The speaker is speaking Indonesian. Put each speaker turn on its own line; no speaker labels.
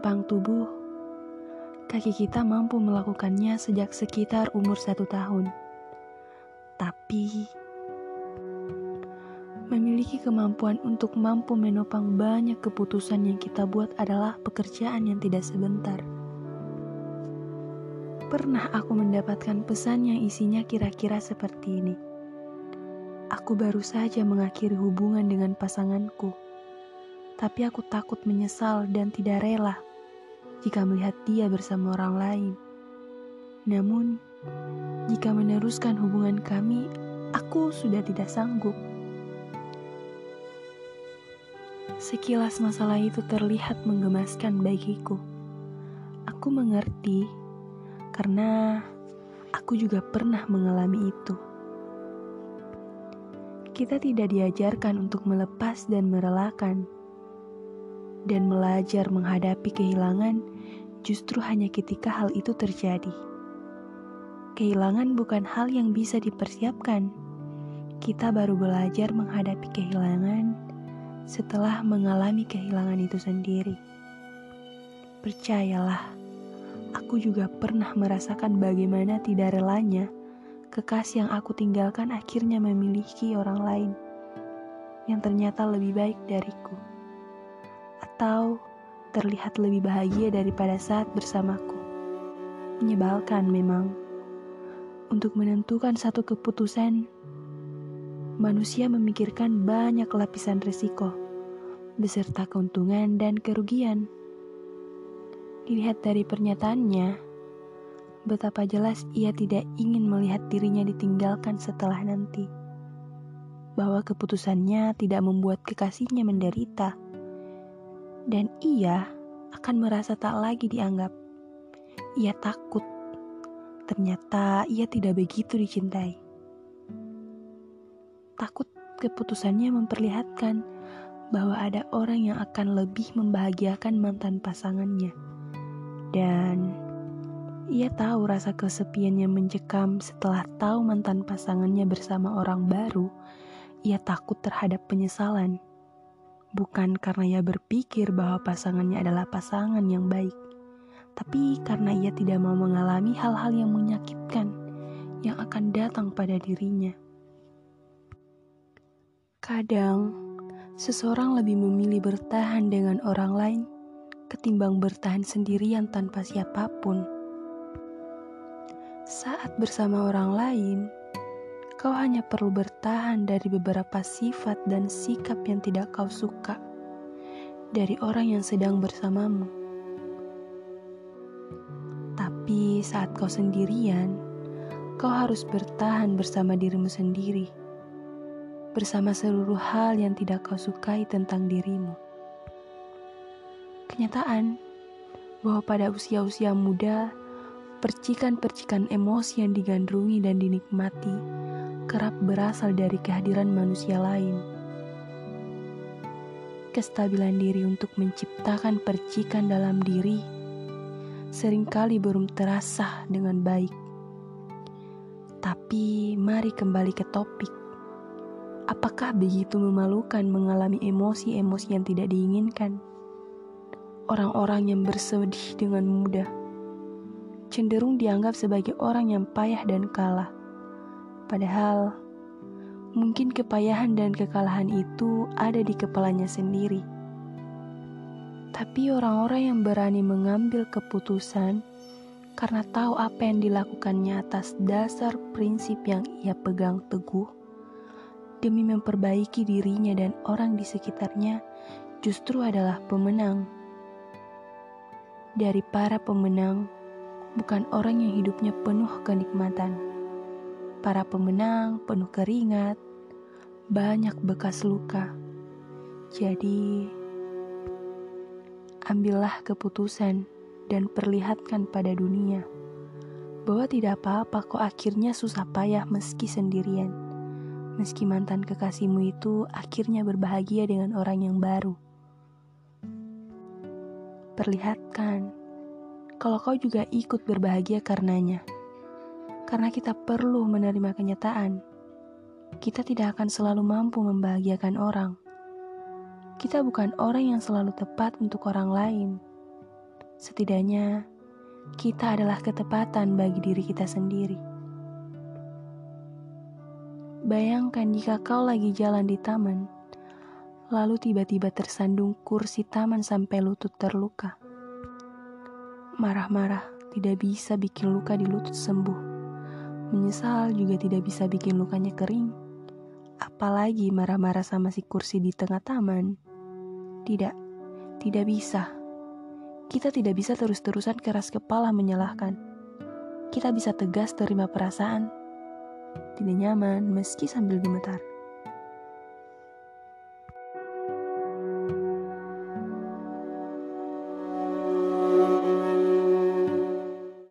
Menopang tubuh, kaki kita mampu melakukannya sejak sekitar umur satu tahun. Tapi, memiliki kemampuan untuk mampu menopang banyak keputusan yang kita buat adalah pekerjaan yang tidak sebentar. Pernah aku mendapatkan pesan yang isinya kira-kira seperti ini. Aku baru saja mengakhiri hubungan dengan pasanganku tapi aku takut menyesal dan tidak rela jika melihat dia bersama orang lain. Namun, jika meneruskan hubungan kami, aku sudah tidak sanggup. Sekilas masalah itu terlihat menggemaskan bagiku. Aku mengerti karena aku juga pernah mengalami itu. Kita tidak diajarkan untuk melepas dan merelakan dan belajar menghadapi kehilangan justru hanya ketika hal itu terjadi. Kehilangan bukan hal yang bisa dipersiapkan. Kita baru belajar menghadapi kehilangan setelah mengalami kehilangan itu sendiri. Percayalah, aku juga pernah merasakan bagaimana tidak relanya kekasih yang aku tinggalkan akhirnya memiliki orang lain yang ternyata lebih baik dariku atau terlihat lebih bahagia daripada saat bersamaku. Menyebalkan memang. Untuk menentukan satu keputusan, manusia memikirkan banyak lapisan risiko, beserta keuntungan dan kerugian. Dilihat dari pernyataannya, betapa jelas ia tidak ingin melihat dirinya ditinggalkan setelah nanti. Bahwa keputusannya tidak membuat kekasihnya menderita dan ia akan merasa tak lagi dianggap. Ia takut, ternyata ia tidak begitu dicintai. Takut keputusannya memperlihatkan bahwa ada orang yang akan lebih membahagiakan mantan pasangannya. Dan ia tahu rasa kesepian yang mencekam setelah tahu mantan pasangannya bersama orang baru. Ia takut terhadap penyesalan bukan karena ia berpikir bahwa pasangannya adalah pasangan yang baik, tapi karena ia tidak mau mengalami hal-hal yang menyakitkan yang akan datang pada dirinya. Kadang, seseorang lebih memilih bertahan dengan orang lain ketimbang bertahan sendirian tanpa siapa pun. Saat bersama orang lain, Kau hanya perlu bertahan dari beberapa sifat dan sikap yang tidak kau suka dari orang yang sedang bersamamu. Tapi saat kau sendirian, kau harus bertahan bersama dirimu sendiri, bersama seluruh hal yang tidak kau sukai tentang dirimu. Kenyataan bahwa pada usia-usia muda, percikan-percikan emosi yang digandrungi dan dinikmati kerap berasal dari kehadiran manusia lain. Kestabilan diri untuk menciptakan percikan dalam diri sering kali belum terasa dengan baik. Tapi mari kembali ke topik. Apakah begitu memalukan mengalami emosi-emosi yang tidak diinginkan? Orang-orang yang bersedih dengan mudah cenderung dianggap sebagai orang yang payah dan kalah Padahal, mungkin kepayahan dan kekalahan itu ada di kepalanya sendiri. Tapi orang-orang yang berani mengambil keputusan karena tahu apa yang dilakukannya atas dasar prinsip yang ia pegang teguh, demi memperbaiki dirinya dan orang di sekitarnya, justru adalah pemenang. Dari para pemenang, bukan orang yang hidupnya penuh kenikmatan Para pemenang penuh keringat, banyak bekas luka. Jadi, ambillah keputusan dan perlihatkan pada dunia bahwa tidak apa-apa kok akhirnya susah payah meski sendirian. Meski mantan kekasihmu itu akhirnya berbahagia dengan orang yang baru. Perlihatkan kalau kau juga ikut berbahagia karenanya karena kita perlu menerima kenyataan. Kita tidak akan selalu mampu membahagiakan orang. Kita bukan orang yang selalu tepat untuk orang lain. Setidaknya, kita adalah ketepatan bagi diri kita sendiri. Bayangkan jika kau lagi jalan di taman, lalu tiba-tiba tersandung kursi taman sampai lutut terluka. Marah-marah tidak bisa bikin luka di lutut sembuh. Menyesal juga tidak bisa bikin lukanya kering. Apalagi marah-marah sama si kursi di tengah taman. Tidak, tidak bisa. Kita tidak bisa terus-terusan keras kepala menyalahkan. Kita bisa tegas terima perasaan. Tidak nyaman meski sambil gemetar.